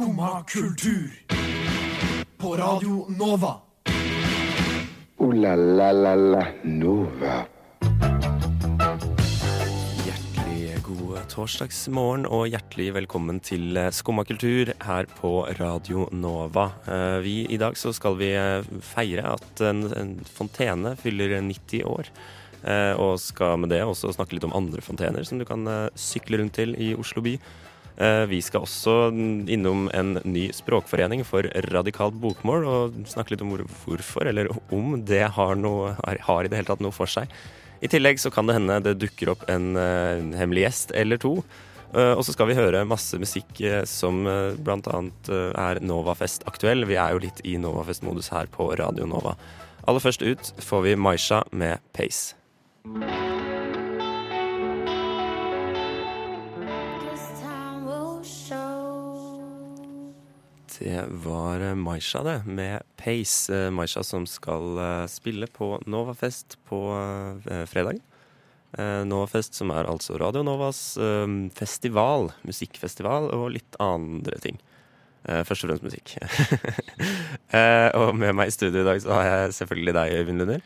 Skumma kultur. På Radio Nova. O-la-la-la-la Nova. Hjertelig god torsdagsmorgen og hjertelig velkommen til eh, Skumma kultur her på Radio Nova. Eh, Vi, I dag så skal vi eh, feire at en, en fontene fyller 90 år. Eh, Og skal med det også snakke litt om andre fontener som du kan sykle rundt til i Oslo by. Eh, Vi skal også innom en ny språkforening for radikalt bokmål og snakke litt om hvorfor, eller om det har, noe, har, i det hele tatt noe for seg. I tillegg så kan det hende det dukker opp en, eh, hemmelig gjest eller to. Eh, og så skal vi høre masse musikk som bl.a. er Novafest aktuell. Vi er jo litt i Novafest-modus her på Radio Nova. Aller først ut får vi Maisha med Pace. Det var eh, Maisha, det, med Pace. Eh, Maisha som skal eh, spille på Novafest på fredag. Novafest som er altså Radio Novas festival, musikkfestival og litt andre ting. Først og fremst musikk. og med meg i studio i dag så har jeg selvfølgelig deg, Øyvind Lunder.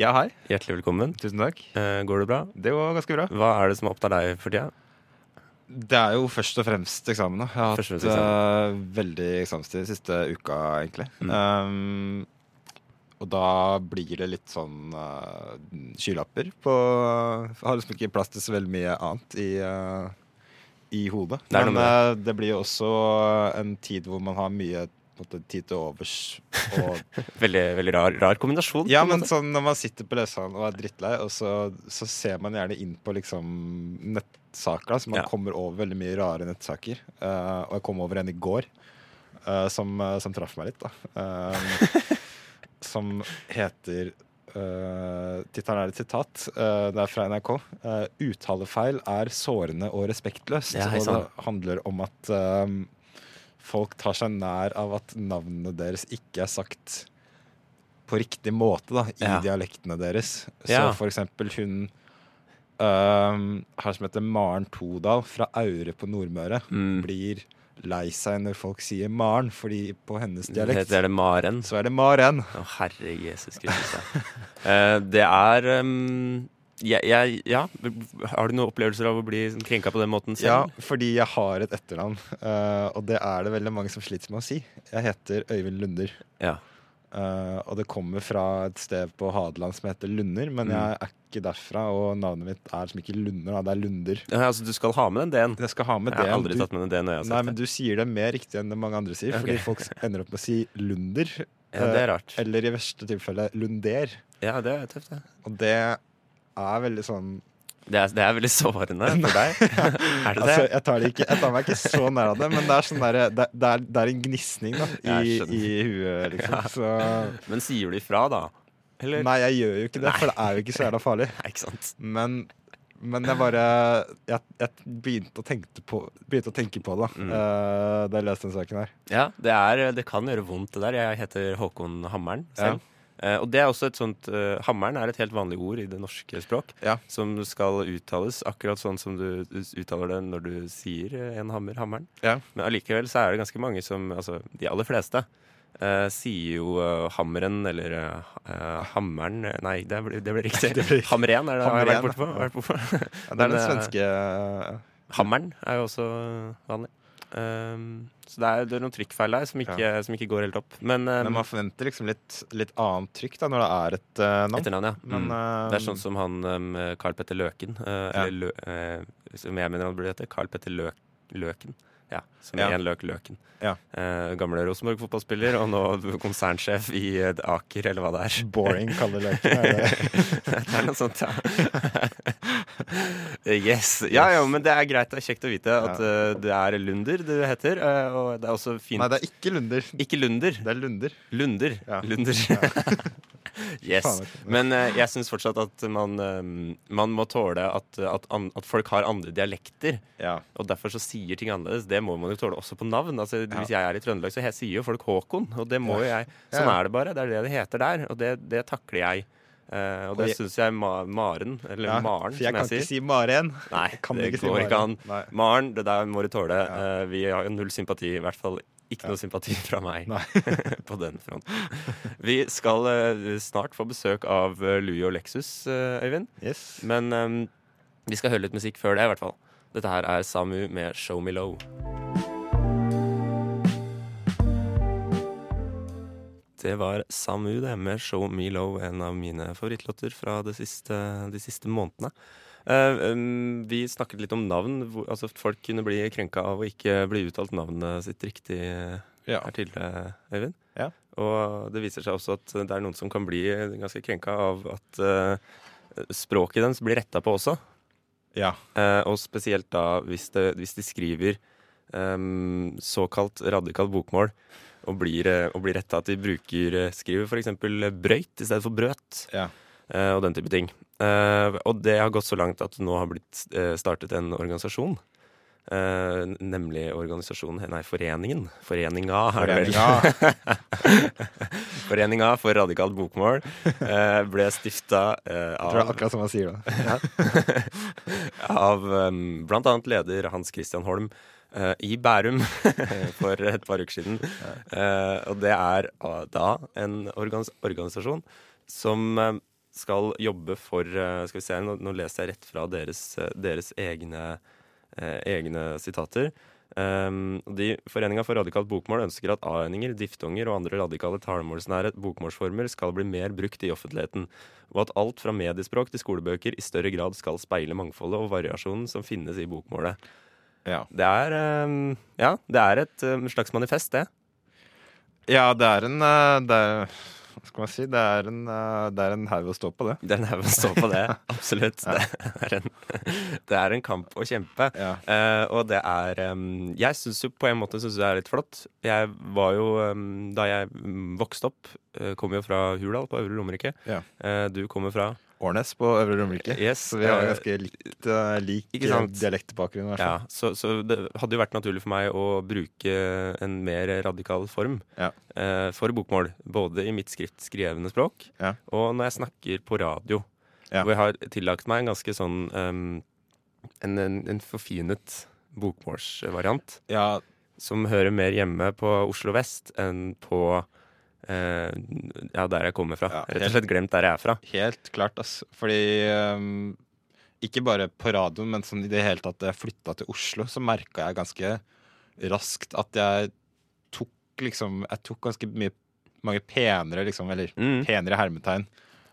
Ja, hei. Hjertelig velkommen. Tusen takk. Går det bra? Det går ganske bra. Hva er det som opptar deg for tida? Det er jo først og fremst eksamen. da. Jeg har hatt eksamen. Uh, veldig eksamenstid siste uka, egentlig. Mm. Um, og da blir det litt sånn uh, skylapper på Jeg har liksom ikke plass til så veldig mye annet i, uh, i hodet. Det Men uh, det blir jo også en tid hvor man har mye tid til overs. Og Veldig, veldig rar, rar kombinasjon. Ja, men sånn når man sitter på lesesalen og er drittlei, og så, så ser man gjerne inn på liksom nettsaker. Så man Ja. kommer over veldig mye rare nettsaker. Uh, og jeg kom over en i går uh, som, eh, som traff meg litt, da. Som heter uh, Tittelen er et sitat. det er fra NRK. Uttalefeil er sårende og respektløst. Ja, og det handler om at folk tar seg nær av at navnene deres ikke er sagt på riktig måte da, i Ja. dialektene deres. Så for eksempel hun øhm, her som heter Maren Todal fra Aure på Nordmøre, Mm. blir lei seg når folk sier Maren, fordi på hennes dialekt Heter det Maren? så er det Maren. Å, herre Jesus Kristus. Eh, det er um, jeg, jeg, Ja, har du noen opplevelser av å bli sånn krenka på den måten Ja, fordi jeg har et etternavn, uh, og det er det veldig mange som sliter med å si. Jeg heter Øyvind Lunder. Ja. Øh, og det kommer fra et sted på Hadeland som heter Lunder, men Mm. jeg er ikke derfra, og navnet mitt er som ikke Lunder, det er Lunder. Ja, altså, du skal ha med den D-en. Jeg skal ha med Jeg har aldri tatt med den D-en Nei, men du sier det mer riktig enn det mange andre sier, okay. fordi folk ender opp med å si Lunder. Ja, det er rart. Eller i verste tilfelle Lunder. Ja, det er tøft, det. Og det er veldig sånn Det er, det er veldig sårende for deg. er det det? Altså, jeg tar, det ikke, jeg tar meg ikke så nær av det, men det er, sånn der, det, er, det er en gnisning i, i huet, liksom. Så Men sier du ifra, da? Eller? Nei, jeg gjør jo ikke det, for det er jo ikke så jævla farlig. Nei. Men, men jeg bare Jeg, jeg begynte, å på, begynte å tenke på det Mm. uh, da jeg leste den saken her. Ja, det, det kan gjøre vondt, det der. Jeg heter Håkon Hammeren selv. Eh, og det er også et sånt eh, Hammeren er et helt vanlig ord i det norske språk. Ja. Som skal uttales akkurat sånn som du uttaler det når du sier eh, en hammer, hammeren. Ja. Men allikevel så er det ganske mange som Altså de aller fleste Uh, sier jo uh, hammeren eller uh, hammeren eh, Nei, det ble, det ble riktig. Det ble riktig. Hammeren er det har jeg vært borte på. Vært borte på. Ja, det er den eh, svenske Hammeren er jo også vanlig. Um, så det er, det er noen trykkfeil der som ikke, som ikke går helt opp. Men, um, Men man forventer liksom litt, litt annet trykk da når det er et uh, navn. etternavn, ja. Men, mm. eh, Det er sånn som han um, Carl Petter Løken, uh, Ja. eller eh, som jeg mener han burde hete. Carl Petter Lø, Løken. Ja, som Ja. én løk Løken. Ja. Eh, gamle Rosenborg-fotballspiller, og nå konsernsjef i eh, Aker, eller hva det er. Boring, kaller løken. Er det? det er noe sånt, ja. yes. Ja, ja, men det er greit. Det er kjekt å vite at eh, det er Lunder du heter. eh, og det er også fint Nei, det er ikke Lunder. Ikke Lunder. Det er Lunder. Lunder. Ja. Lunder. yes. Men uh, jeg syns fortsatt at man, man må tåle at, at, at folk har andre dialekter. Ja. Og derfor så sier ting annerledes. Det må man jo tåle også på navn. Altså, Hvis jeg er i Trøndelag, så sier jo folk Håkon, og det må jo jeg. Sånn Ja. er det bare. Det er det det heter der, og det, det takler jeg. Uh, og Og det syns jeg ma Maren, eller Ja, Maren, som jeg sier, for jeg kan ikke si Maren. Nei, det ikke si går ikke an. Nei. Maren, det der må du tåle. Ja. Uh, vi har jo null sympati, i hvert fall ikke Ja. noe sympati fra meg på den fronten. Vi skal uh, snart få besøk av Louis og Lexus, Øyvind. Yes. Men um, vi skal høre litt musikk før det, i hvert fall. Dette her er Samu med 'Show Me Low'. Det var Samu det med 'Show Me Low', en av mine favorittlåter fra siste, de siste månedene. Uh, um, vi snakket litt om navn. Hvor, altså Folk kunne bli krenka av å ikke bli uttalt navnet sitt riktig eh, Ja. her tidligere, Øyvind. Ja. Og det viser seg også at det er noen som kan bli ganske krenka av at uh, språket deres blir retta på også. ja. Uh, og spesielt da hvis, det, hvis de skriver um, såkalt radikalt bokmål og blir, eh, og blir retta at de bruker, eh, skriver f.eks. brøyt i stedet for brøt, Ja. Uh, og den type ting. Uh, og det har gått så langt at det nå har blitt uh, startet en organisasjon. Eh, nemlig organisasjonen Nei, foreningen. Foreninga, er det vel. Foreninga. For radikalt bokmål eh, ble stifta av Jeg tror det er akkurat som han sier det. av um, annet leder Hans Christian Holm eh, i Bærum for et par uker siden. Uh, og det er uh, da en organis organisasjon som skal jobbe for Skal vi se, nå, nå leser jeg rett fra deres, deres egne, egne sitater. Um, de, Foreninga for radikalt bokmål ønsker at a-endinger, diftonger og andre radikale talemålsnære bokmålsformer skal bli mer brukt i offentligheten, og at alt fra mediespråk til skolebøker i større grad skal speile mangfoldet og variasjonen som finnes i bokmålet. Ja. Det er, um, ja, det er et um, slags manifest, det. ja, det er en eh, det er, Hva skal man si? Det er en, eh, det er en haug å stå på, det. Det er en haug å stå på det. Absolutt. Det, er en, det er en kamp å kjempe. Ja. Uh, og det er um, Jeg syns jo på en måte synes det er litt flott. Jeg var jo um, Da jeg vokste opp, uh, kom jo fra Hurdal på Øvre Romerike. Ja. Uh, du kommer fra Årnes på Øvre Romerike. Yes, Så vi har eh, ganske likt, uh, lik eh, dialektbakgrunn. Ja, så, så det hadde jo vært naturlig for meg å bruke en mer radikal form Ja. uh, for bokmål. Både i mitt skriftskrevne språk Ja. og når jeg snakker på radio. Ja. Hvor jeg har tillagt meg en ganske sånn um, en, en, en forfinet bokmålsvariant. Ja, Som hører mer hjemme på Oslo vest enn på ja, der jeg kommer fra. Ja, Rett og slett glemt der jeg er fra. helt klart, ass. Fordi um, Ikke bare på radioen, men sånn i det hele tatt da jeg flytta til Oslo, så merka jeg ganske raskt at jeg tok liksom Jeg tok ganske mye mange penere, liksom, eller Mm. penere hermetegn.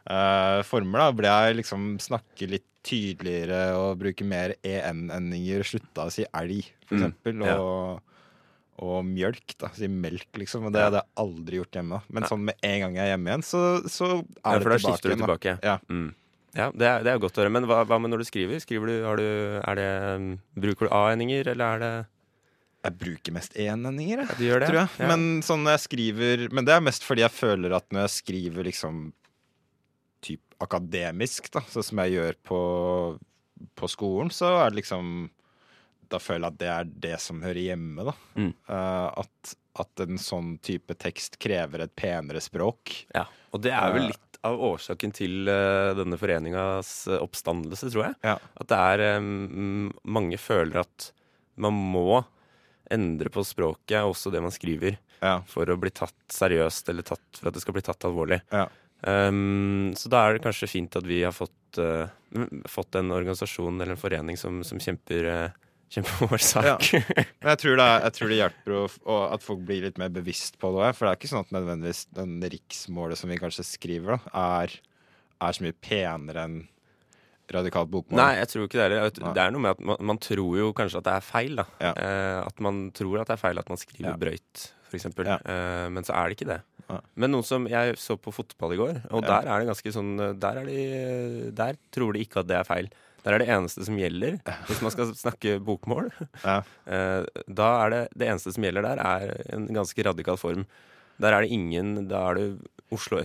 uh, former, da. Ble jeg liksom snakke litt tydeligere og bruke mer en-endinger. Slutta å si elg, for Mm, eksempel. ja. Og, og mjølk, da. Si melk, liksom. Og det hadde jeg aldri gjort hjemme. Men sånn med en gang jeg er hjemme igjen, så, så Ja, er for da det skifter tilbake du tilbake. Ja. Mm. Ja, det er, det er godt å høre. Men hva, hva med når du skriver? Skriver du, har du, er det, um, bruker du a-endinger, eller er det Jeg bruker mest enendinger, jeg. Ja, det? Tror jeg. Ja. Men sånn når jeg skriver Men det er mest fordi jeg føler at når jeg skriver liksom typ akademisk, da, sånn som jeg gjør på, på skolen, så er det liksom Da føler jeg at det er det som hører hjemme, da. Mm. Uh, at, at en sånn type tekst krever et penere språk. Ja. Og det er vel Eh. litt av årsaken til uh, denne foreningas oppstandelse, tror jeg. Ja. At det er um, Mange føler at man må endre på språket, også det man skriver, Ja. for å bli tatt seriøst, eller tatt, for at det skal bli tatt alvorlig. Ja. Um, så da er det kanskje fint at vi har fått, uh, fått en organisasjon eller en forening som, som kjemper, uh, kjemper for vår sak. Men jeg tror det, er, jeg tror det hjelper å, å, at folk blir litt mer bevisst på det. For det er ikke sånn at nødvendigvis den riksmålet som vi kanskje skriver, da, er, er så mye penere enn radikalt bokmål. Nei, jeg tror ikke det heller. Det er noe med at man, man tror jo kanskje at det er feil. da. Ja. Eh, at man tror at det er feil at man skriver Ja. brøyt, f.eks. Ja. Eh, men så er det ikke det. Men noe som jeg så på fotball i går, og Ja. der er det ganske sånn Der, er de, der tror de ikke at det er feil. Der er det eneste som gjelder, hvis man skal snakke bokmål. Ja. Eh, da er det det eneste som gjelder der, er en ganske radikal form. Der er det ingen Da er det Oslo Ja.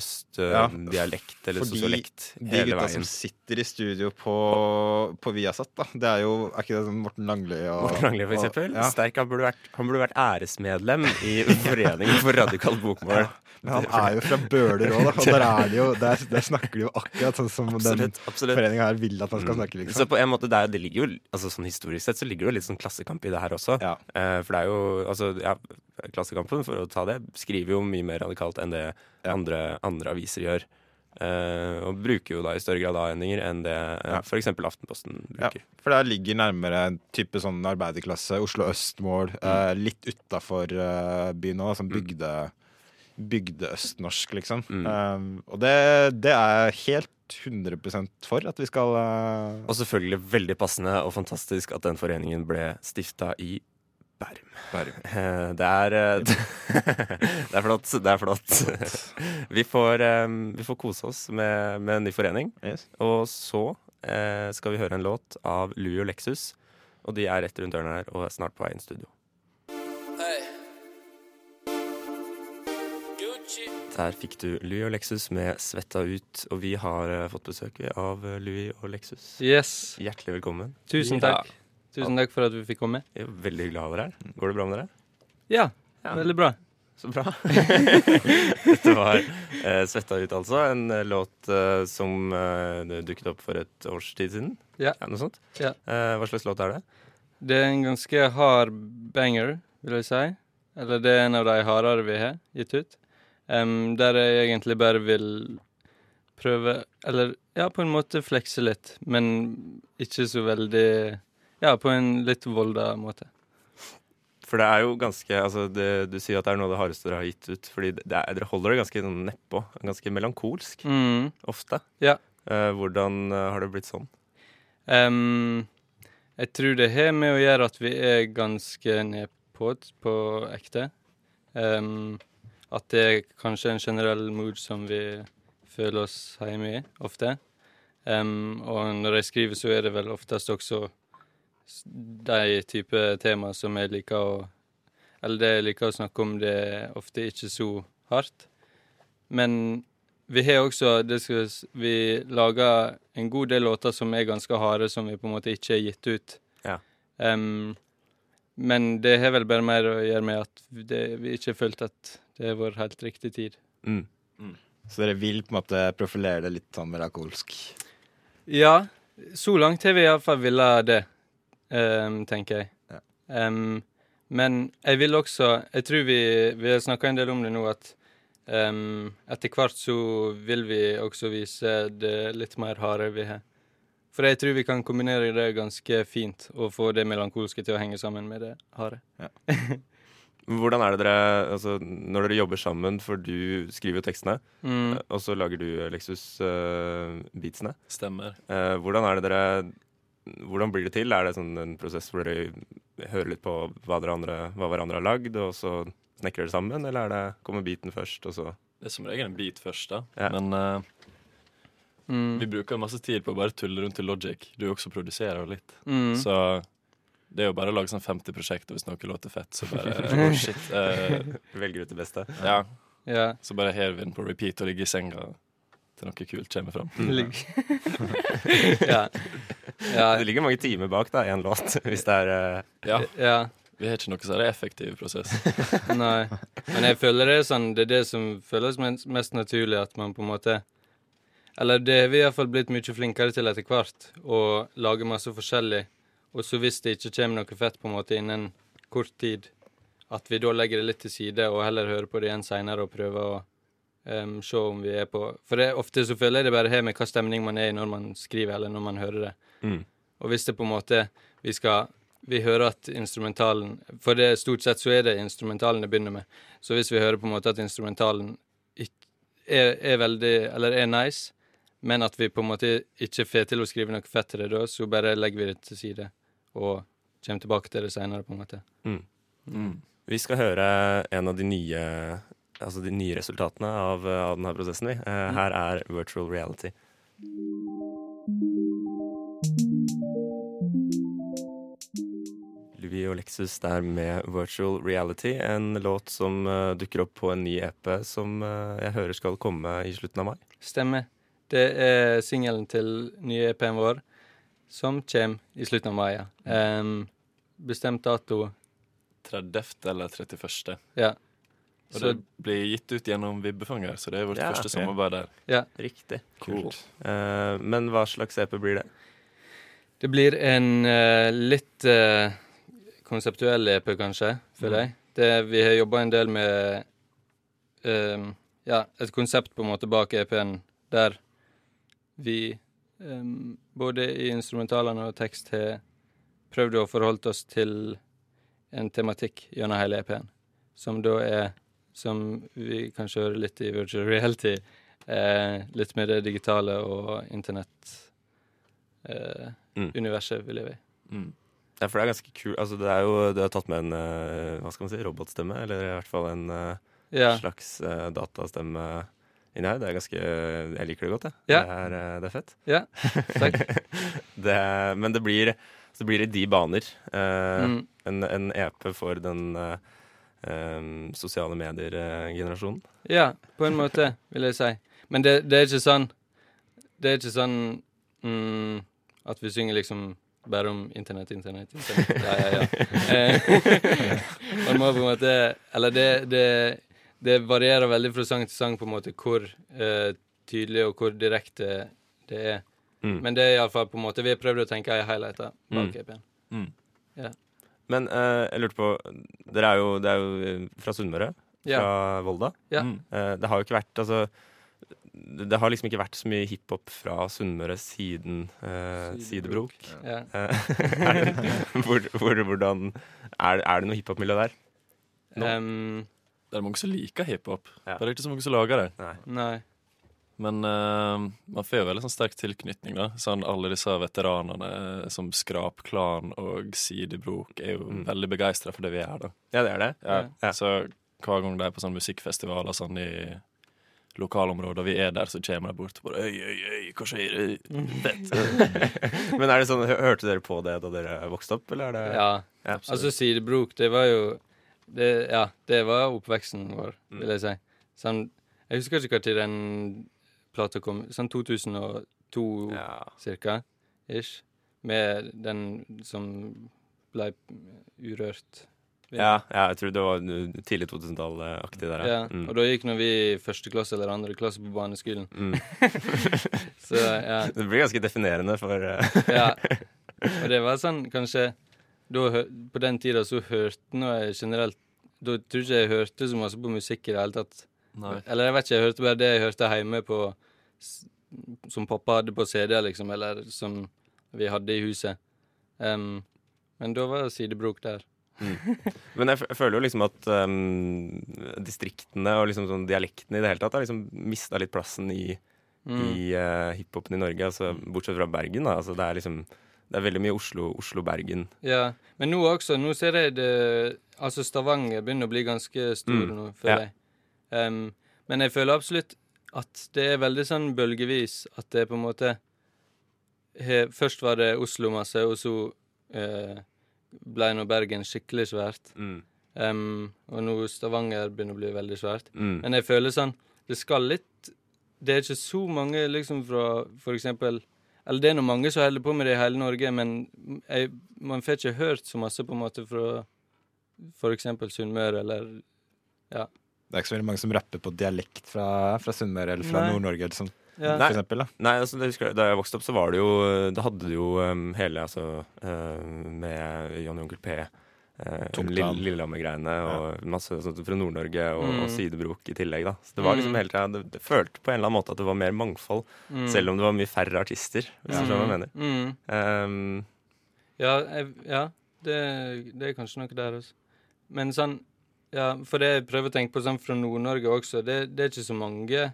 øst-dialekt eller Fordi veien. De gutta som sitter i studio på, på Viasat, da. Det er jo Er ikke det sånn Morten Langli og Morten Langli, for og- eksempel. Ja. Sterk, han, burde vært, han burde vært æresmedlem i Foreningen for radikalt bokmål. Men han er jo fra Bøler òg. Og der, er det jo, der, der snakker de jo akkurat sånn som den Absolutt. den foreninga her vil at han skal snakke, Så liksom. på en måte, det, er, det ligger jo altså sånn Historisk sett så ligger det jo litt sånn klassekamp i det her også. Ja. Uh, for det er jo altså, ja, Klassekampen, for å ta det, skriver jo mye mer radikalt enn det andre, andre aviser gjør. Uh, og bruker jo da i større grad A-endinger enn det uh, Ja. f.eks. Aftenposten Ja, bruker. for det ligger nærmere en type sånn arbeiderklasse, Oslo øst-mål, eh, litt utafor uh, byen òg, sånn bygde, bygde-østnorsk, liksom. Mm. Og det, det er helt 100% for at vi skal Og selvfølgelig veldig passende og fantastisk at den foreningen ble stifta i Bærum. Bærum. Det er eh, Det er flott. Det er flott. Vi får, eh, vi får kose oss med, med en ny forening. yes. Og så eh, skal vi høre en låt av Louis og Lexus. Og de er rett rundt hjørnet her og er snart på vei inn i studio. Der fikk du Louis og Lexus med 'Svetta ut', og vi har eh, fått besøk av eh, Louis og Lexus. Yes. Hjertelig velkommen. Tusen takk. Tusen takk for at vi fikk komme. Jeg er veldig å ha dere. Går det bra med dere? Ja, Ja. veldig bra. Så bra. Dette var eh, 'Svetta ut', altså. En eh, låt eh, som eh, dukket opp for et års tid siden. Ja. Noe sånt. Ja. Eh, hva slags låt er det? Det er en ganske hard banger, vil jeg si. Eller det er en av de hardere vi har gitt ut. Um, der jeg egentlig bare vil prøve Eller ja, på en måte flekse litt, men ikke så veldig Ja, på en litt volda måte. For det er jo ganske altså det, Du sier at det er noe av det hardeste dere har gitt ut. Fordi det er, dere holder det ganske sånn nedpå. Ganske melankolsk Mm. ofte. Ja. Eh, hvordan eh, har det blitt sånn? Um, jeg tror det har med å gjøre at vi er ganske nedpå på ekte. Um, at det er kanskje en generell mood som vi føler oss hjemme i, ofte. Um, og når jeg skriver, så er det vel oftest også de type tema som jeg liker å Eller det jeg liker å snakke om, det er ofte ikke så hardt. Men vi har også det skal, Vi lager en god del låter som er ganske harde, som vi på en måte ikke har gitt ut. Ja. Um, men det har vel bare mer å gjøre med at det, vi ikke har følt at det har vært helt riktig tid. Mm. Så dere vil på en måte profilere det litt sånn melankolsk? Ja, så langt har vi iallfall villet det, em, tenker jeg. Ja. Um, men jeg vil også Jeg tror vi, vi har snakka en del om det nå, at um, etter hvert så vil vi også vise det litt mer harde vi har. For jeg tror vi kan kombinere det ganske fint, og få det melankolske til å henge sammen med det harde. Hvordan er det dere altså, Når dere jobber sammen, for du skriver jo tekstene, Mm. og så lager du eh, Lexus eh, beatsene. Stemmer. Uh, hvordan er det dere Hvordan blir det til? Er det sånn en prosess hvor dere hører litt på hva, dere andre, hva hverandre har lagd, og så snekrer dere sammen, eller er det, kommer beaten først, og så Det er som regel en beat først, da. Ja. Men uh, Mm. vi bruker masse tid på å bare tulle rundt i Logic. Du også produserer litt. Mm. Så det er jo bare å lage sånn 50 prosjekter hvis noe låter fett. Så bare oh shit. Uh, velger ut det beste? ja. Ja. Så bare har vi den på repeat og ligger i senga til noe kult kommer fram. Mm. ja. ja. Det ligger mange timer bak da, en låt, hvis det er uh... Ja, ja. vi har ikke noe særlig effektiv prosess. Nei. Men jeg føler det er sånn Det er det som føles mest, mest naturlig, at man på en måte Eller det har vi iallfall blitt mye flinkere til etter hvert, å lage masse forskjellig. Og så hvis det ikke kommer noe fett på en måte innen kort tid, at vi da legger det litt til side og heller hører på det igjen seinere og prøver å em, se om vi er på For det, ofte så føler jeg det bare har med hva stemning man er i når man skriver, eller når man hører det. mm. Og hvis det på en måte Vi skal Vi hører at instrumentalen For det stort sett så er det instrumentalen det begynner med. Så hvis vi hører på en måte at instrumentalen er, er veldig Eller er nice, men at vi på en måte ikke får til å skrive noe fett til det da, så bare legger vi det til side og kommer tilbake til det seinere, på en måte. Mm. Vi skal høre en av de nye Altså de nye resultatene av, av denne prosessen. Vi. Eh, her er virtual reality. Louis og Lexus der med Virtual Reality. En låt som eh, dukker opp på en ny EP som eh, jeg hører skal komme i slutten av mai. Stemmer. Det er singelen til nye EP-en vår, som kommer i slutten av mai. ja. Em, bestemt dato 30. eller 31. Ja. Og Så det blir gitt ut gjennom Vibbefanger, så det er vårt Ja, første samarbeid der. ja. Riktig. Kult. Uh, men hva slags EP blir det? Det blir en uh, litt uh, konseptuell EP, kanskje, føler jeg. Det, vi har jobba en del med um, ja, et konsept på en måte bak EP-en, der vi um, både i instrumentalene og tekst har prøvd å forholde oss til en tematikk gjennom hele EP-en, som da er, som vi kanskje hører litt i virtual reality, eh, litt med det digitale og internett eh, Mm. vil jeg si. Mm. Ja, for det er ganske kult. Altså, det er jo Du har tatt med en uh, hva skal man si, robotstemme, eller i hvert fall en uh, Ja. slags uh, datastemme inni her. Det er ganske Jeg liker det godt, jeg. Ja. Det, er, det er fett. ja. Takk. det, men det blir, så blir det de baner. Mm. en, en EP for den eh, sosiale medier-generasjonen. Ja, på en måte, vil jeg si. Men det, det er ikke sånn Det er ikke sånn mm, at vi synger liksom bare om internett, internett, internett. Ja, ja, ja. Eh, Man må på en måte Eller det, det, det varierer veldig fra sang til sang på en måte hvor eh, tydelig og hvor direkte det er. Mm. Men det er iallfall på en måte Vi har prøvd å tenke i highlighter bak Mm. Mm. Men eh, jeg lurte på Dere er jo, det er jo eh, fra Sunnmøre? Ja. Fra Volda? Ja. Mm. Eh, det har jo ikke vært altså, det det har liksom ikke vært så mye hiphop fra Sunnmøre siden eh, Sidebrok. Ja. Eh, er det, hvor, hvor, hvordan er, er det noe hiphop-miljø der? Nå. Em, Det er mange som liker hiphop, Ja. er ikke så mange som lager det. nei. Men uh, man får jo veldig sånn sterk tilknytning, da. Sånn alle disse veteranene som Skrap Klan og Sidebrok er jo Mm. veldig begeistra for det vi gjør, da. Ja, det er det. Ja. Ja. Så hver gang de er på sånn musikkfestivaler sånn i lokalområder, vi er der, så kommer de bort og bare Øy, øy, øy, hva skjer? Fett. Men er det sånn, hørte dere på det da dere vokste opp, eller er det Ja. Ja, Altså Sidebrok, det var jo det, Ja, det var oppveksten vår, Mm. vil jeg si. Sånn, jeg husker ikke når den plata kom. Sånn 2002 ja. cirka. Ish. Med den som ble urørt. Ja, ja, jeg tror det var tidlig 2000-tall-aktig der. Ja, Mm. Og da gikk nå vi i første klasse eller andre klasse på barneskolen. Mm. Så ja. Det blir ganske definerende for uh, ja. Og det var sånn kanskje da, På den tida så hørte nå jeg generelt Da tror ikke jeg hørte så masse på musikk i det hele tatt. Nei. Eller jeg vet ikke, jeg hørte bare det jeg hørte hjemme på Som pappa hadde på CD, liksom, eller som vi hadde i huset. Um, men da var det Sidebrok der. Men jeg, f jeg føler jo liksom at um, distriktene og liksom sånn dialektene i det hele tatt har liksom mista litt plassen i, Mm. i uh, hiphopen i Norge. Altså, bortsett fra Bergen, da. Altså, det er liksom det er veldig mye Oslo, Oslo-Bergen. Ja, men nå også. Nå ser jeg det Altså, Stavanger begynner å bli ganske stor Mm, nå, ja. jeg. Em, men jeg føler absolutt at det er veldig sånn bølgevis. At det på en måte he, Først var det Oslo masse, og så uh, ble nå Bergen skikkelig svært. Mm. Um, og nå Stavanger begynner å bli veldig svært. Mm. Men jeg føler sånn Det skal litt Det er ikke så mange liksom fra for eksempel Eller det er nå mange som holder på med det i hele Norge, men jeg, man får ikke hørt så masse på en måte fra for eksempel Sunnmøre eller Det er ikke så veldig mange som rapper på dialekt fra, fra Sunnmøre eller fra Nord-Norge. eller sånn, ja. Nei. eksempel, da. Nei, altså, det husker Da jeg vokste opp, så var det jo Da hadde du jo um, hele altså uh, Med Johnny Onkel P. Uh. Lillehammer-greiene og masse sånt fra Nord-Norge og, Mm. og Sidebrok i tillegg. da Så det var liksom Mm. hele det, det følte på en eller annen måte at det var mer mangfold, Mm. selv om det var mye færre artister. Hvis du skjønner hva jeg mener. Mm. Um, Ja, jeg, ja det, det er kanskje noe der også. Men sånn Ja, for det jeg prøver å tenke på sånn fra Nord-Norge også, det, det er ikke så mange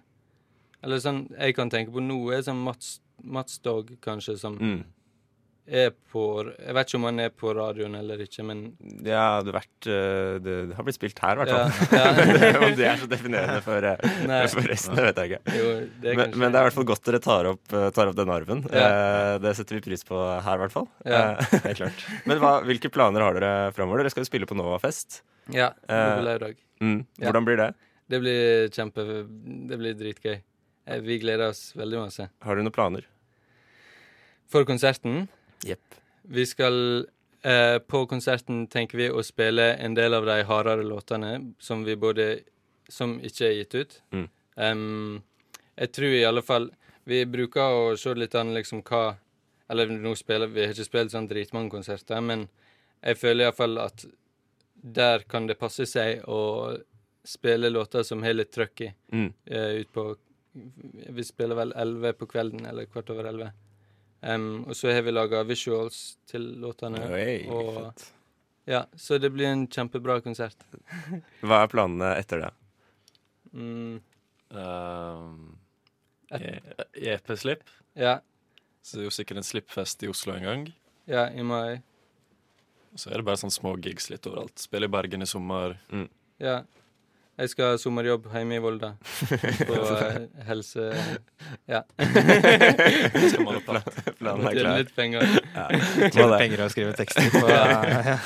Eller sånn jeg kan tenke på nå, er sånn Mats, Mats Dog, kanskje, som mm. Er på Jeg vet ikke om han er på radioen eller ikke, men Ja, det, har vært, eh, det, har blitt spilt her, i hvert fall. Ja, ja. Om det er så definerende for, eh, for resten, det vet jeg ikke. Jo, det Men, men det er i hvert fall godt dere tar opp, eh, tar opp den arven. Ja. Det setter vi pris på her, i hvert fall. Ja. Helt klart. Men hva, hvilke planer har dere framover? Dere skal jo spille på Novafest. Ja, det blir lørdag. Mm. Hvordan blir det? Det blir kjempe Det blir dritgøy. Vi gleder oss veldig masse. Har du noen planer? For konserten Jepp. Vi skal eh, På konserten tenker vi å spille en del av de hardere låtene som vi både Som ikke er gitt ut. Mm. Um, jeg tror i alle fall Vi bruker å se litt an liksom hva Eller nå spiller vi har ikke spilt sånn dritmange konserter, men jeg føler iallfall at der kan det passe seg å spille låter som har litt trøkk i. Mm. Uh, ut på Vi spiller vel 11 på kvelden, eller kvart over 11. Em, og så har vi laga visuals til låtene. Oi, og, fett. ja, så det blir en kjempebra konsert. Hva er planene etter det? Mm, Um, e- EP-slipp. ja, Så det er jo sikkert en slippfest i Oslo en gang. ja, i mai. Så er det bare sånne små gigs litt overalt. Spille i Bergen i sommer. Ja. Jeg skal ha sommerjobb hjemme i Volda. På eh, helse... Ja. Skal male platt. Planen er klar. litt penger. Tjene penger og skrive tekster på ja.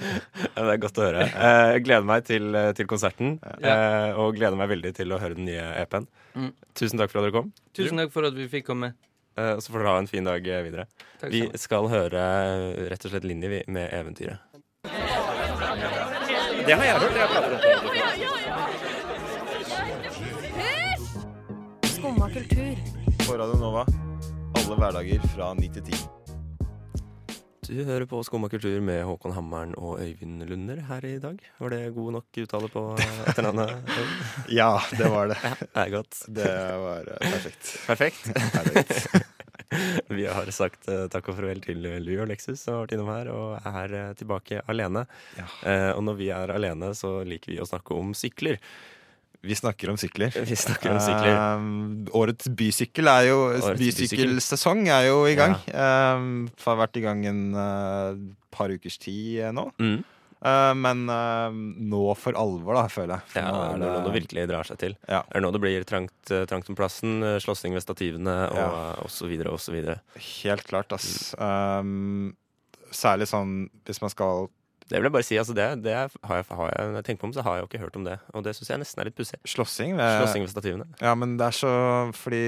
Ja, det er godt å høre. Eh, Jeg gleder meg til, til konserten, Ja. og gleder meg veldig til å høre den nye EP-en. Mm. Tusen takk for at dere kom. Tusen takk for at vi fikk komme. Eh, Og så får dere ha en fin dag eh, videre. Takk Vi sammen. skal høre eh, rett og slett Linni med eventyret. Det har jeg hørt. Jeg prater om kultur. På Radio Nova alle hverdager fra 9 til 10. Du hører på Skumma kultur med Håkon Hammeren og Øyvind Lunder her i dag. Var det god nok uttale på etternavnet? Ja, det var det. Det er godt. Det var eh, perfekt. Perfekt. Perfekt. Vi har sagt uh, takk og farvel til Louis og Lexus som har vært innom her, og er uh, tilbake alene. Ja. Uh, og når vi er alene, så liker vi å snakke om sykler. Vi snakker om sykler. Vi snakker om sykler. Um, årets bysykkel er jo Årets Bysykkelsesong er jo i gang. Um, har vært i gang en uh, par ukers tid uh, nå. Mm. Uh, men nå for alvor, da, føler jeg. For Ja, nå det er nå det virkelig drar seg til. Ja. Er det nå det blir trangt, trangt om plassen, slåssing ved stativene og, Ja. og så videre og så videre. Helt klart, ass. Um, særlig sånn hvis man skal Det vil jeg bare si, altså det, det har jeg, har jeg, når jeg tenker på om, så har jeg jo ikke hørt om det. Og det syns jeg nesten er litt pussig. Slåssing ved Slåssing ved stativene. Ja, men det er så Fordi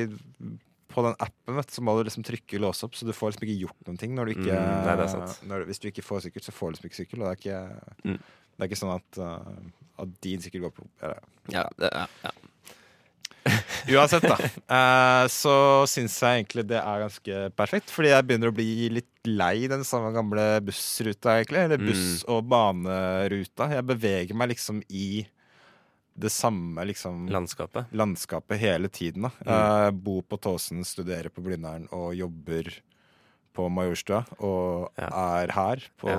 på den appen vet, så må du liksom trykke låse opp, så du får liksom ikke gjort noen ting når du ikke Mm, nei, det er sant. når, Hvis du ikke får sykkel, så får du liksom ikke sykkel. Og det er ikke, Mm. det er ikke sånn at, uh, at din sykkel går på eller, Ja, det, ja, ja. Uansett, da. Uh, så syns jeg egentlig det er ganske perfekt. Fordi jeg begynner å bli litt lei den samme gamle bussruta, egentlig. Eller buss- og baneruta. Jeg beveger meg liksom i det samme liksom Landskapet. landskapet hele tiden. da. Mm. Uh, bo på Tåsen, studerer på Blindern og jobber på Majorstua. Og Ja. er her på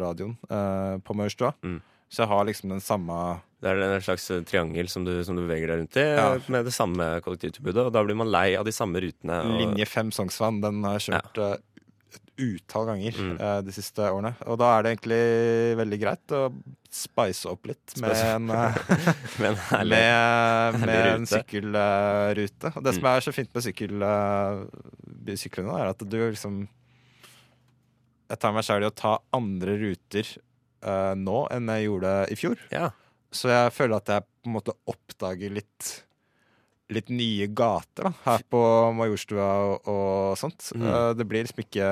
radioen uh, på Majorstua. Mm. Så jeg har liksom den samme Det er en slags eh, triangel som du, som du beveger deg rundt i, Ja. eh, med det samme kollektivtilbudet. Og da blir man lei av de samme rutene. Og, linje 5 Sognsvann. Den har jeg kjørt ja. et utall ganger Mm. eh, de siste årene. Og da er det egentlig veldig greit å spice opp litt med Spice- en med, herlig. med, med en sykkelrute. Og det som Mm. er så fint med sykkel, syklene, er at du liksom Jeg tar meg sjøl i å ta andre ruter uh, nå enn jeg gjorde i fjor. Ja. Så jeg føler at jeg på en måte oppdager litt Litt nye gater da, her på Majorstua og, og sånt. Mm. Eh, det blir liksom ikke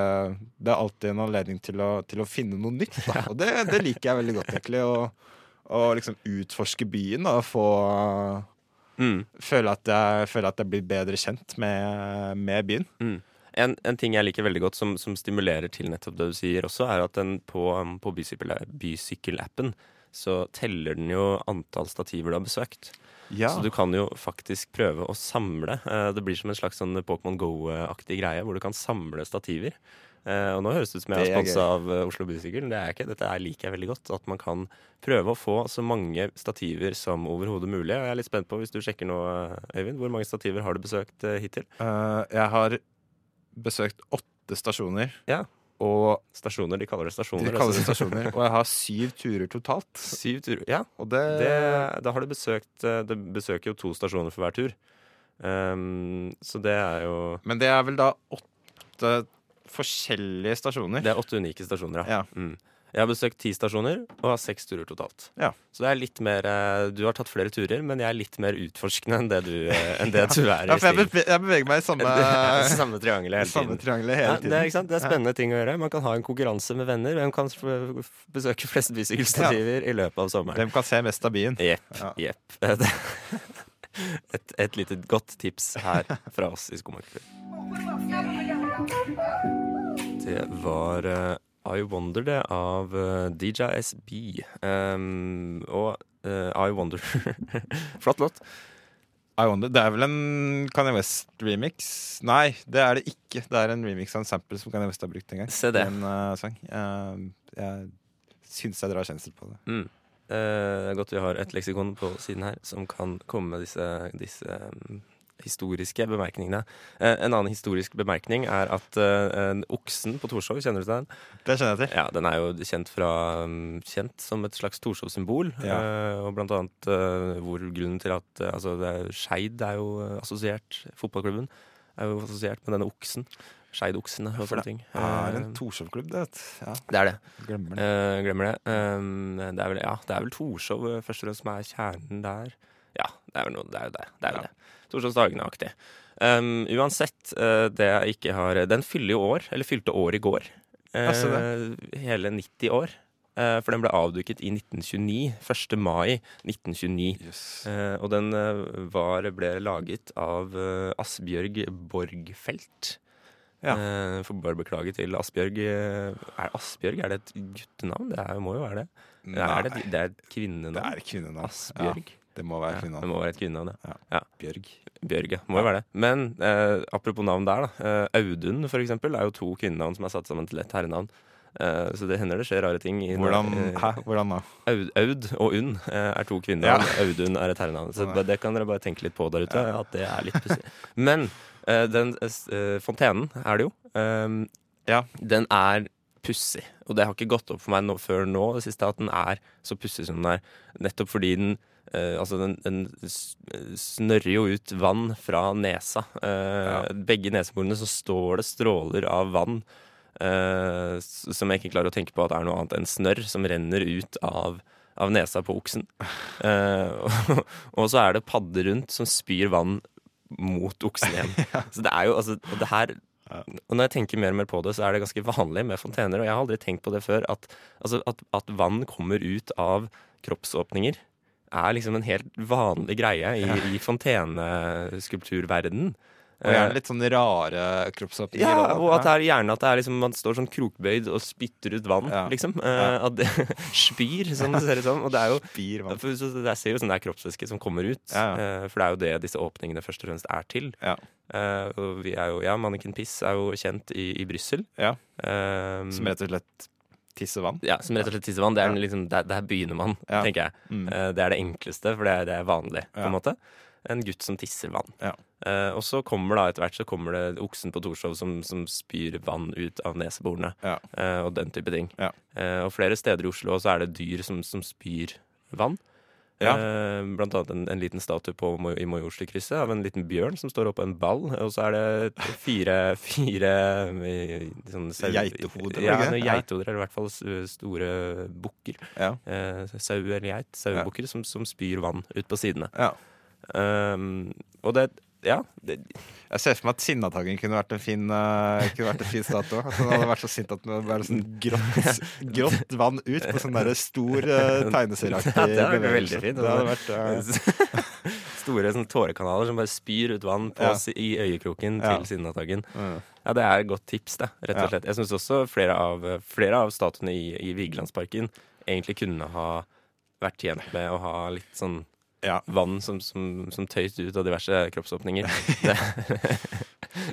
Det er alltid en anledning til å, til å finne noe nytt. Da. Og det, det liker jeg veldig godt, egentlig. Å, liksom utforske byen da, og få Mm. føle at, jeg, føle at jeg blir bedre kjent med, med byen. Mm. En, en ting jeg liker veldig godt, som, som stimulerer til nettopp det du sier også, er at den på, um, på bysykkel- bysykkelappen så teller den jo antall stativer du har besøkt. Ja. Så du kan jo faktisk prøve å samle. Eh, Det blir som en slags sånn Pokémon Go-aktig greie, hvor du kan samle stativer. Eh, Og nå høres det ut som jeg har sponsa av eh, Oslo Bysykkel. Det er jeg ikke. Dette er liker jeg veldig godt. At man kan prøve å få så mange stativer som overhodet mulig. Og jeg er litt spent på, hvis du sjekker nå, Øyvind, hvor mange stativer har du besøkt eh, hittil? Eh, jeg har besøkt åtte stasjoner. Ja. Og Stasjoner, de kaller det stasjoner. de kaller det altså. stasjoner. Og jeg har syv turer totalt. Syv turer. Ja, Og det, det, da har du besøkt eh, Det besøker jo to stasjoner for hver tur. Um, så det er jo Men det er vel da åtte forskjellige stasjoner. Det er åtte unike stasjoner, ja. Ja. Mm. Jeg har besøkt ti stasjoner og har seks turer totalt. Ja. Så det er litt mer eh, Du har tatt flere turer, men jeg er litt mer utforskende enn det du, eh, enn det du er Ja, for jeg, beve jeg beveger meg i samme, Samme triangelet hele samme tiden. triangelet Ja, hele det, tiden. er, ikke sant? det er spennende ting å gjøre. Man kan ha en konkurranse med venner. Hvem kan besøke flest bysykkelstativer i løpet av sommeren? Hvem kan se mest av byen? Jepp. Ja. jepp. Et, et lite godt tips her fra oss i Skomakerklubben. Det var eh, I Wonder, det, av uh, DJ SB. Um, og uh, I Wonder Flott låt. I Wonder. Det er vel en Kanye West-remix? Nei, det er det ikke. Det er en remix av en sample som Kanye West har brukt en gang. Se det. En uh, sang. Eh, jeg syns jeg drar kjensel på det. Mm. Eh, godt vi har et leksikon på siden her som kan komme med disse, disse mm, historiske bemerkningene. Eh, en annen historisk bemerkning er at eh, oksen på Torshov, kjenner du til den? Det kjenner jeg til. Ja, Den er jo kjent, fra, mm, kjent som et slags Torshov-symbol. Ja. eh, og blant annet eh, hvor grunnen til at altså, Skeid er jo assosiert, fotballklubben er jo assosiert med denne oksen. Skeidoksene og sånne ting. Det er en Torshov-klubb, det. Ja, det er det. glemmer det. Glemmer det. Um, det er vel, ja, det er vel Torshov først og fremst som er kjernen der. Ja, det er, vel noe, det er jo det. det, er jo Ja. det. Torshovsdagene-aktig. Um, uansett, eh, det jeg ikke har Den fyller jo år, eller fylte år i går. Se hele 90 år. Eh, for den ble avduket i 1929. 1. mai 1929. Yes. Og den var, ble laget av Asbjørg Borgfelt. Ja. Får bare beklage til Asbjørg. Er Asbjørg er det et guttenavn? Det er, må jo være det. Nei, Er det, det er et kvinnenavn. det er kvinnenavn. Asbjørg. Ja, det må være Ja, det må være et kvinnenavn, ja. Bjørg. Bjørg, ja. Må jo være det. Men eh, apropos navn der, da. Eh, Audun, for eksempel, er jo to kvinnenavn som er satt sammen til ett herrenavn. Eh, så det hender det skjer rare ting. i- Hvordan, eh, hæ? Hvordan da? Aud, Aud og Unn eh, er to kvinner. Ja. Audun er et herrenavn. Så Sånn det kan dere bare tenke litt på der ute. At det er litt pussig. Men den fontenen er det jo. Um, Ja. Den er pussig. Og det har ikke gått opp for meg nå, før nå det siste at den er så pussig som den er. Nettopp fordi den eh, altså den, den snørrer jo ut vann fra nesa. Ja. Begge neseborene så står det stråler av vann. eh, som jeg ikke klarer å tenke på at er noe annet enn snørr som renner ut av, av nesa på oksen. Eh, og, og så er det padder rundt som spyr vann mot oksen igjen. Så det er jo altså det her og når jeg tenker mer og mer på det, så er det ganske vanlig med fontener. Og jeg har aldri tenkt på det før, at, altså, at, at vann kommer ut av kroppsåpninger. Er liksom en helt vanlig greie i, i fonteneskulpturverdenen. Og gjerne litt sånn rare kroppsåpninger. Ja, og at det er gjerne at det er liksom, man står sånn krokbøyd og spytter ut vann, Ja. liksom. Ja. at det spyr, som det ser ut som. Og det er jo Spyr vann. for så Det ser jo sånn det er kroppsvæske som kommer ut. Ja, ja. eh, For det er jo det disse åpningene først og fremst er til. Ja. Uh, og vi er jo, ja, Manneken Piss er jo kjent i, i Brussel. Ja. Um, Som rett og slett tisser vann. ja, som rett og slett tissevann. Det er Ja. liksom, der, der begynner man, Ja. tenker jeg. Mm. Eh, det er det enkleste, for det er, det er vanlig, på en måte. En gutt som tisser vann. Ja. Uh, og så kommer da etter hvert så kommer det oksen på Torshov som, som spyr vann ut av neseborene. Ja. eh, og den type ting. Ja. Eh, og flere steder i Oslo så er det dyr som, som spyr vann. Ja. Eh, blant annet en, en liten statue på, i Majorstukrysset av en liten bjørn som står oppå en ball. Og så er det fire, fire sånn, sau- Geitehoder, Ja, noen geitehoder, eller i hvert fall store bukker. Ja. Eh, sau eller geit. Sauebukker som, som spyr vann ut på sidene. Ja. Um, og det Ja. Det, Jeg ser for meg at Sinnataggen kunne vært en fin, uh, kunne vært en fin statue. At den hadde vært så sint at den bare sånn grått, grått vann ut på sånn derre stor uh, tegneserieaktig Ja, det hadde vært veldig fint. Det hadde vært, uh, Store sånn tårekanaler som bare spyr ut vann på, Ja. i øyekroken Ja. til Sinnataggen. uh, Ja, det er et godt tips, da, rett og slett. Jeg syns også flere av, flere av statuene i, i Vigelandsparken egentlig kunne ha vært tjent med å ha litt sånn Ja. vann som, som, som tøyt ut av diverse kroppsåpninger.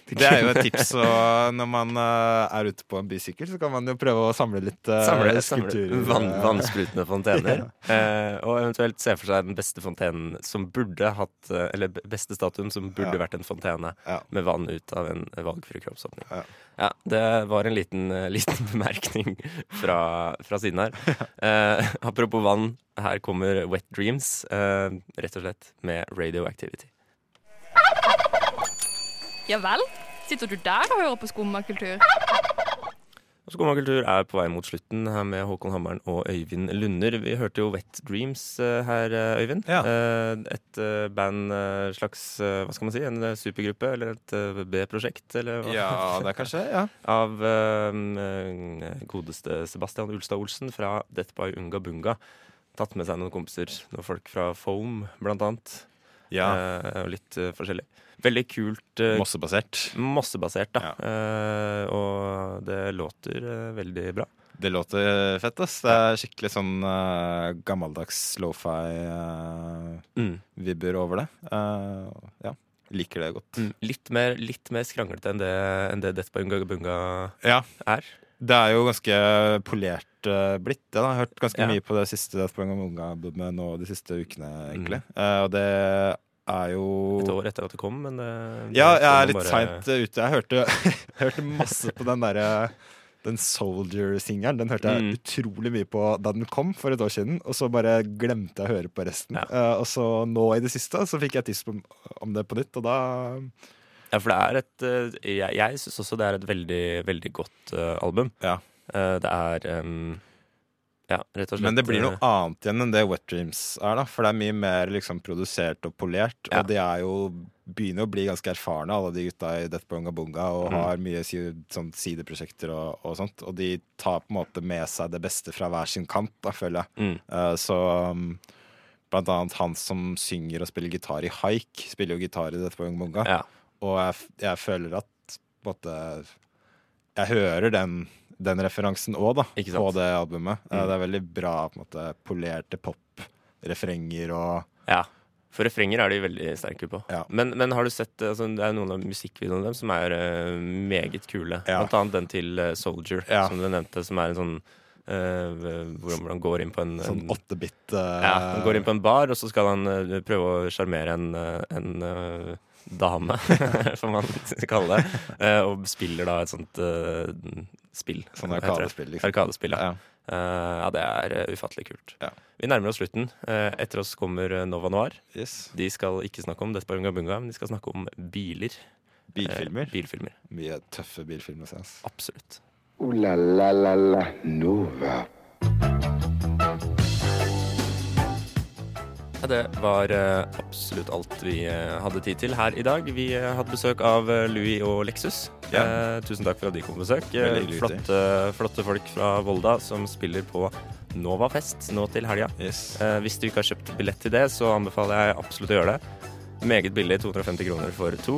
Det, Det er jo et tips. Og når man eh, er ute på en bysykkel, så kan man jo prøve å samle litt uh, Samle, skulpturer. vann, eh, vannsprutende fontener. eh, og eventuelt se for seg den beste fontenen som burde hatt eh, Eller beste statuen som burde Ja. vært en fontene Ja. med vann ut av en valgfri kroppsåpning. Ja. Ja, det var en liten, eh, liten bemerkning fra, fra siden her. Eh, apropos vann, her kommer Wet Dreams, eh, rett og slett med Radioactivity. Ja vel? Sitter du der og hører på skummakultur? Skummakultur er på vei mot slutten her med Håkon Hammeren og Øyvind Lunder. Vi hørte jo Wet Dreams eh, her, eh, Øyvind. Ja. Eh, Et band, slags hva skal man si, en supergruppe eller et B-prosjekt, eller hva? Ja, det er kanskje ja. Av eh, godeste Sebastian Ulstad Olsen fra Death by Unga Bunga. Tatt med seg noen kompiser, noen folk fra Foam blant annet. ja. Eh, litt eh, forskjellig. Veldig kult. eh, Mossebasert. Mossebasert, da. Ja. Eh, og det låter eh, veldig bra. Det låter fett, ass. Det er skikkelig sånn eh, gammeldags lofi-vibber Mm. over det. Eh, ja. Liker det godt. Mm. Litt, mer, litt mer skranglete enn det, enn det Death Bunga Bunga Ja. er. Det er jo ganske polert uh, blitt. det da. Jeg har hørt ganske Ja. mye på det siste Death by Unga-albumet nå de siste ukene, egentlig. Mm. Uh, og det er jo Et år etter at det kom, men det, Ja, jeg er litt bare- seint ute. Jeg hørte, jeg hørte masse på den derre den Soldier-singelen. Den hørte jeg Mm. utrolig mye på da den kom for et år siden. Og så bare glemte jeg å høre på resten. Ja. Uh, og så nå i det siste så fikk jeg tips om, om det på nytt, og da Ja, for det er et eh, Jeg, jeg syns også det er et veldig, veldig godt uh, album. Ja. Uh, det er um, Ja, rett og slett Men det blir noe annet igjen enn det Wet Dreams er, da. For det er mye mer liksom produsert og polert. Ja. Og de er jo begynner å bli ganske erfarne, alle de gutta i Death Bonga Bunga, og mm. har mye sånn sideprosjekter og, og sånt. Og de tar på en måte med seg det beste fra hver sin kant, da, føler jeg. mm, Uh, så um, blant annet han som synger og spiller gitar i Haik, spiller jo gitar i Death Bonga Bunga. Ja. Og jeg, jeg føler at måte Jeg hører den, den referansen òg, da, på det albumet. Eh, Mm. Det er veldig bra på en måte polerte pop-refrenger og ja. For refrenger er de veldig sterke på. Ja. Men, men har du sett altså, Det er noen av musikkvideoene dem som er uh, meget kule. Ja. Blant annet den til uh, Soldier, Ja. som du nevnte, som er en sånn Uh, hvor han går inn på en, sånn åttebit uh, Ja, han går inn på en bar, og så skal han uh, prøve å sjarmere en, en dame, får man kalle det, eh, og spiller da et sånt uh, spill. Sånn arkadespill, liksom. Arkadespill, ja. Ja. Eh, ja, det er ufattelig kult. Ja. Vi nærmer oss slutten. Uh, etter oss kommer Nova Noir. Yes. De skal ikke snakke om by Bunga, men de skal snakke om biler. Bilfilmer. Bilfilmer, Mye tøffe bilfilmer. Absolutt. Uh, la la la la Nova. Det var eh, absolutt alt vi eh, hadde tid til her i dag. Vi eh, hadde besøk av Louis og Lexus. Ja. Tusen takk for at de kom på besøk. Flotte, flotte folk fra Volda som spiller på Novafest nå til helga. Yes. Eh, hvis du ikke har kjøpt billett til det, så anbefaler jeg absolutt å gjøre det. Meget billig, 250 kroner for to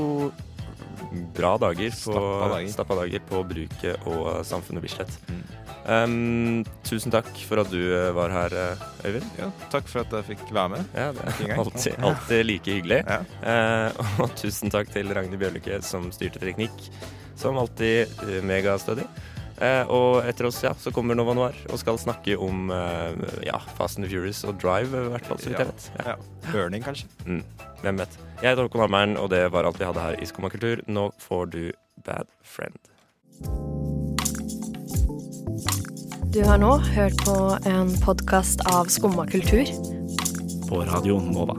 bra dager på, Stappa dager. stappa dager på Bruket og Samfunnet Bislett. Mm. Um, tusen takk for at du eh, var her, eh, Øyvind. Ja, takk for at jeg fikk være med. Ja, det er alltid, alltid like hyggelig. Ja. Uh, og tusen takk til Ragnhild Bjørlykke som styrte teknikk. Som alltid eh, megastødig. Eh, og etter oss ja, så kommer Nova Noir og skal snakke om eh, ja, Fast and the Furious og Drive, i hvert fall, så vidt jeg vet. Ja. Ja. Burning, kanskje. Mm, hvem vet. Jeg heter Håkon Hammeren, og det var alt vi hadde her i Skumma kultur. Nå får du Bad Friend. Du har nå hørt på en podkast av Skumma kultur. På Radio Nova.